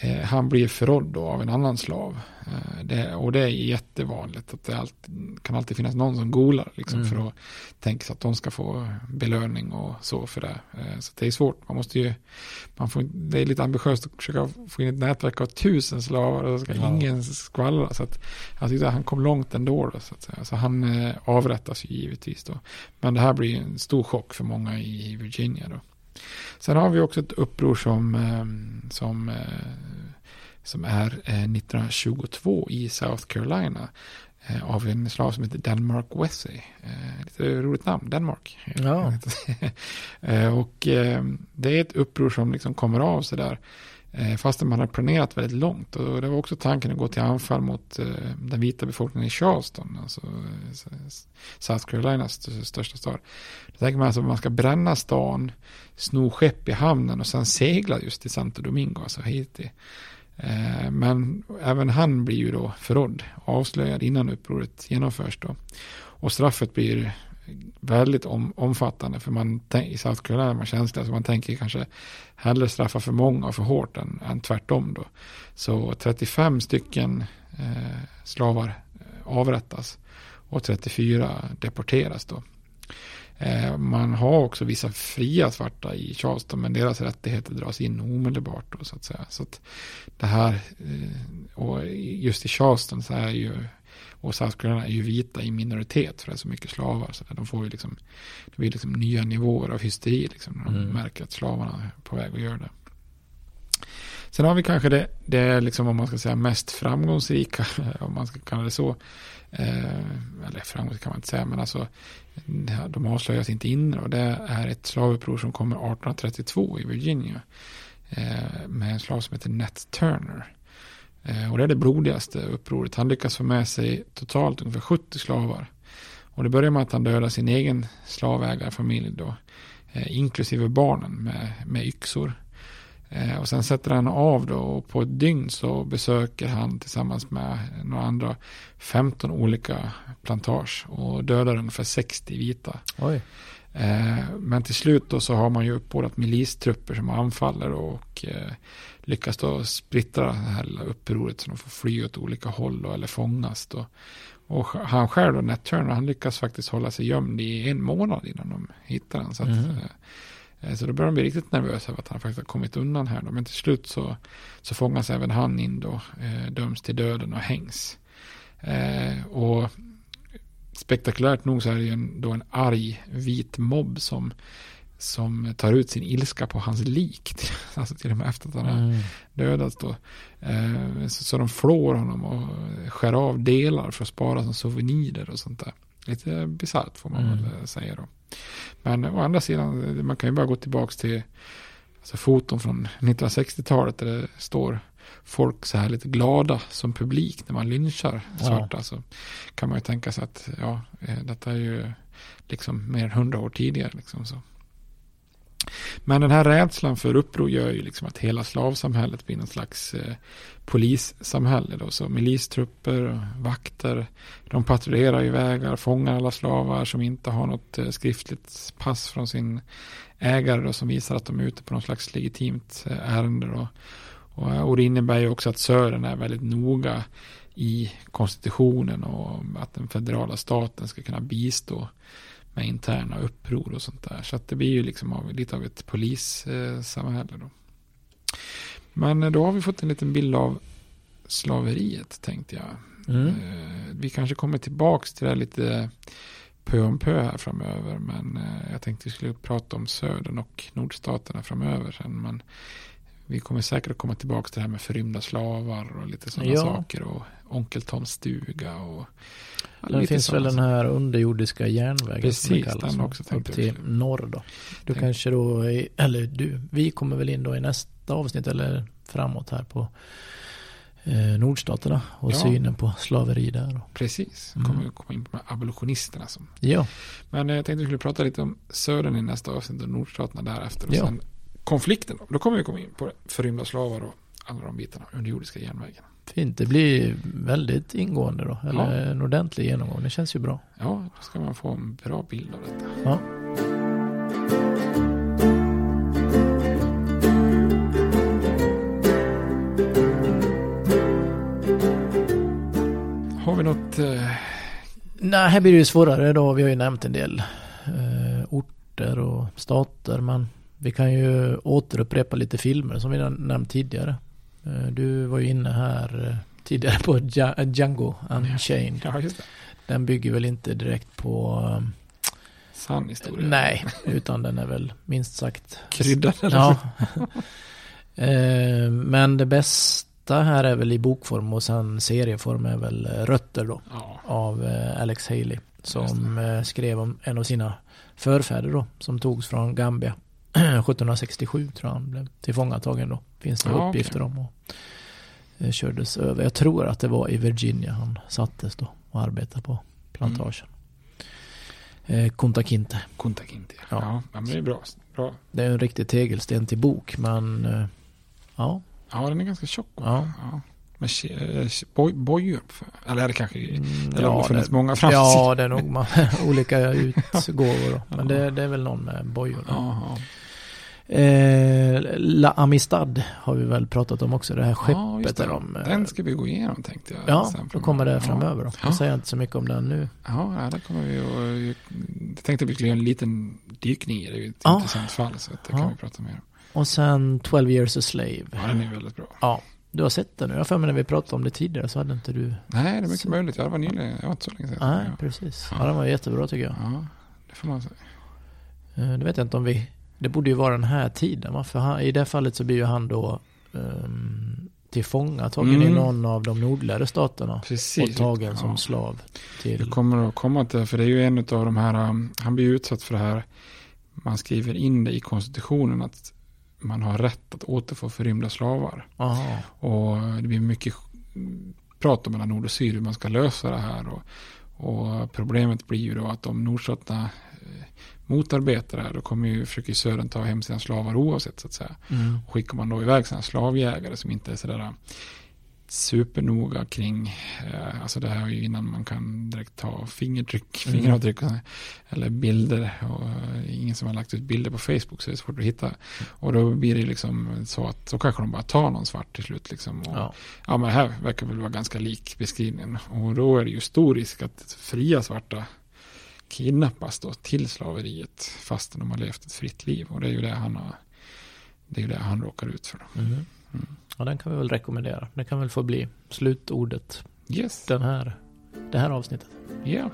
eh, han blir förrådd av en annan slav. Eh, det, och det är jättevanligt att det alltid, kan alltid finnas någon som golar liksom, mm. för att tänka sig att de ska få belöning och så för det. Eh, så det är svårt, man måste ju, man får, det är lite ambitiöst att försöka få in ett nätverk av tusen slavar och så ska ja. ingen skvallra. Så att jag tyckte att han kom långt ändå. Då, så, att säga. så han avrättas ju givetvis då. Men det här blir en stor chock för många i Virginia då. Sen har vi också ett uppror som, ehm, som, eh, som är 1922 eh, i South Carolina eh, av en slav som heter Denmark Wesley. Lite roligt namn, Denmark. Ja. och ehm, det är ett uppror som liksom kommer av sig där. Eh, fastän man har planerat väldigt långt. Och det var också tanken att gå till anfall mot eh, den vita befolkningen i Charleston. Alltså eh, South Carolinas största stad. Då tänker man alltså att man ska bränna stan sno skepp i hamnen och sen segla just till Santo Domingo, alltså Haiti. Men även han blir ju då förrådd, avslöjad innan upproret genomförs då. Och straffet blir väldigt om, omfattande för man i South Carolina är man känslig så man tänker kanske hellre straffa för många och för hårt än, än tvärtom då. Så 35 stycken eh, slavar eh, avrättas och 34 deporteras då. Eh, man har också vissa fria svarta i Charleston men deras rättigheter dras in omedelbart. Då, så att säga. Så att det här, eh, och just i Charleston så är ju och Carolina är ju vita i minoritet för det är så mycket slavar. Så de får ju liksom, det blir liksom nya nivåer av hysteri liksom, när de mm. märker att slavarna är på väg att göra det. Sen har vi kanske det, det är liksom om man ska säga mest framgångsrika, om man ska kalla det så. Eh, eller framgångsrika kan man inte säga, men alltså de avslöjas inte inne och det är ett slavuppror som kommer 1832 i Virginia. Eh, med en slav som heter Nat Turner. Eh, och det är det blodigaste upproret. Han lyckas få med sig totalt ungefär 70 slavar. Och det börjar med att han dödar sin egen slavägarfamilj då. Eh, inklusive barnen med, med yxor. Eh, och sen sätter han av då och på ett dygn så besöker han tillsammans med några andra 15 olika plantage och dödar ungefär 60 vita. Oj. Eh, men till slut då så har man ju uppbådat milistrupper som anfaller och eh, lyckas då splittra det här upproret så de får fly åt olika håll då, eller fångas då. Och han själv då, Nat Turner, han lyckas faktiskt hålla sig gömd i en månad innan de hittar den. Så, att, Mm. så då börjar de bli riktigt nervösa över att han faktiskt har kommit undan här då. Men till slut så, så fångas även han in då, döms till döden och hängs. Och spektakulärt nog så är det ju en, då en arg vit mobb som, som tar ut sin ilska på hans lik. Alltså till och med efter att han har Mm. dödats då. Eh, så, så de flår honom och skär av delar för att spara som souvenirer och sånt där. Lite bisarrt får man Mm. väl säga då. Men å andra sidan, man kan ju bara gå tillbaka till alltså foton från 1960-talet där det står folk så här lite glada som publik när man lynchar svarta. Så kan man ju tänka sig att ja, eh, detta är ju liksom mer än hundra år tidigare. Liksom så. Men den här rädslan för uppror gör ju liksom att hela slavsamhället blir någon slags eh, polissamhälle. Då. Så milistrupper vakter, de patrullerar i vägar, fångar alla slavar som inte har något eh, skriftligt pass från sin ägare då, som visar att de är ute på någon slags legitimt eh, ärende. Då. Och, och det innebär ju också att Sören är väldigt noga i konstitutionen och att den federala staten ska kunna bistå med interna uppror och sånt där. Så att det blir ju liksom av, lite av ett polissamhälle då. Men eh, då har vi fått en liten bild av slaveriet tänkte jag. Mm. Eh, Vi kanske kommer tillbaks till det lite pö om pö här framöver. Men eh, jag tänkte vi skulle prata om södern och nordstaterna framöver sen. Men vi kommer säkert att komma tillbaka till det här med förrymda slavar och lite sådana Ja. saker. Och Onkel Toms stuga och Det finns väl den här underjordiska järnvägen Precis, som det kallas. den också upp till skulle- norr då. Du Tänk- kanske då, eller du, vi kommer väl in då i nästa avsnitt eller framåt här på eh, nordstaterna och Ja. synen på slaveri där. Och, Precis, Mm. kommer vi komma in på abolitionisterna. Som. ja, Men eh, jag tänkte vi skulle prata lite om södern i nästa avsnitt och nordstaterna därefter. Och Ja. sen konflikten. Då. kommer vi komma in på. Förrymda slavar och alla de bitarna. Underjordiska järnvägen. fint. Det blir väldigt ingående då. Eller en ordentlig genomgång. Det känns ju bra. Ja, då ska man få en bra bild av detta. Ja. Har vi något? Eh, Nej, här blir det ju svårare då. Vi har ju nämnt en del eh, orter och stater. Men vi kan ju återupprepa lite filmer som vi nämnt tidigare. Eh, du var ju inne här eh, tidigare på Ja- Django Unchained. ja, just det. Den bygger väl inte direkt på... eh, Sann historia. nej, utan den är väl minst sagt... Kryddad eller? Ja. Men det bästa här är väl i bokform och sen serieform är väl Rötter då. Ja, av Alex Haley som skrev om en av sina förfäder då som togs från Gambia 1767 tror jag han blev tillfångatagen då finns det Ja, uppgifter okej. om och eh, kördes över jag tror att det var i Virginia han sattes då och arbetade på plantagen eh, Kunta Kinte Kunta Kinte. Ja. Ja. Ja, men det är bra. bra. det är en riktig tegelsten till bok men eh, ja, Ja, den är ganska tjocck. Ja. ja. Men eh, ke- boj, bojor. för- Eller är det kanske... Mm, det har nog funnits det- många framsidor. ja det är nog man, olika utgåvor då men det, det är väl någon med bojor. Ja, ja. Eh, La Amistad har vi väl pratat om också. Det här Ja, skeppet det. där de... eh, Den ska vi gå igenom tänkte jag. Ja, då kommer det framöver då. Ja. Jag säger inte så mycket om den nu. Ja, ja där kommer vi och Jag tänkte att vi skulle göra en liten dykning i det. Det är ett Ja. intressant fall. Så det Ja. kan vi prata mer om. Och sen 12 years a slave. Ja, den är väldigt bra. Ja, du har sett den nu. Jag för mig när vi pratade om det tidigare så hade inte du... Nej, det är mycket Så- möjligt. Jag var nyligen. Jag var inte så länge sedan. Nej, ja. precis. Ja. Ja, den var jättebra tycker jag. ja, det får man säga. Eh, Det vet jag inte om vi... Det borde ju vara den här tiden va? För han, i det fallet så blir ju han då um, tillfångatagen Mm. i någon av de nordligare staterna. Precis. Och tagen Ja. som slav. Det Till... kommer att komma till det, för det är ju en av de här, um, han blir utsatt för det här, man skriver in det i konstitutionen att man har rätt att återfå förrymda slavar. Aha. Och det blir mycket prat om mellan nord och syd hur man ska lösa det här. Och, och problemet blir ju då att om nordstaterna motarbetar det här, då kommer ju, södern ta hem sina slavar oavsett så att säga. Mm. Och skickar man då iväg sina slavjägare som inte är sådär supernoga kring, eh, alltså det här är ju innan man kan direkt ta fingertryck, fingeravtryck och, eller bilder. Och, eh, ingen som har lagt ut bilder på Facebook så är det svårt att hitta. Och då blir det liksom så att så kanske de bara tar någon svart till slut. Liksom, och, Ja. ja men här verkar väl vara ganska lik beskrivningen. Och då är det ju stor risk att fria svarta kidnappas då till slaveriet fastän de har levt ett fritt liv. Och det är ju det han har, det är ju det han råkar ut för. Då. Mhm. Ja, den kan vi väl rekommendera. Det kan väl få bli slutordet Yes, den här, det här avsnittet. ja.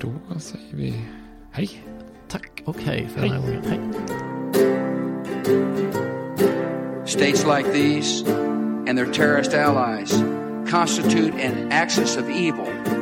Då säger vi hej. Tack och hej för den här Hej. gången. Hej. States like these and their terrorist allies constitute an axis of evil.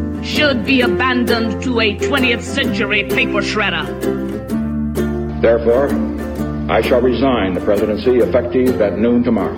should be abandoned to a 20th century paper shredder. Therefore, I shall resign the presidency effective at noon tomorrow.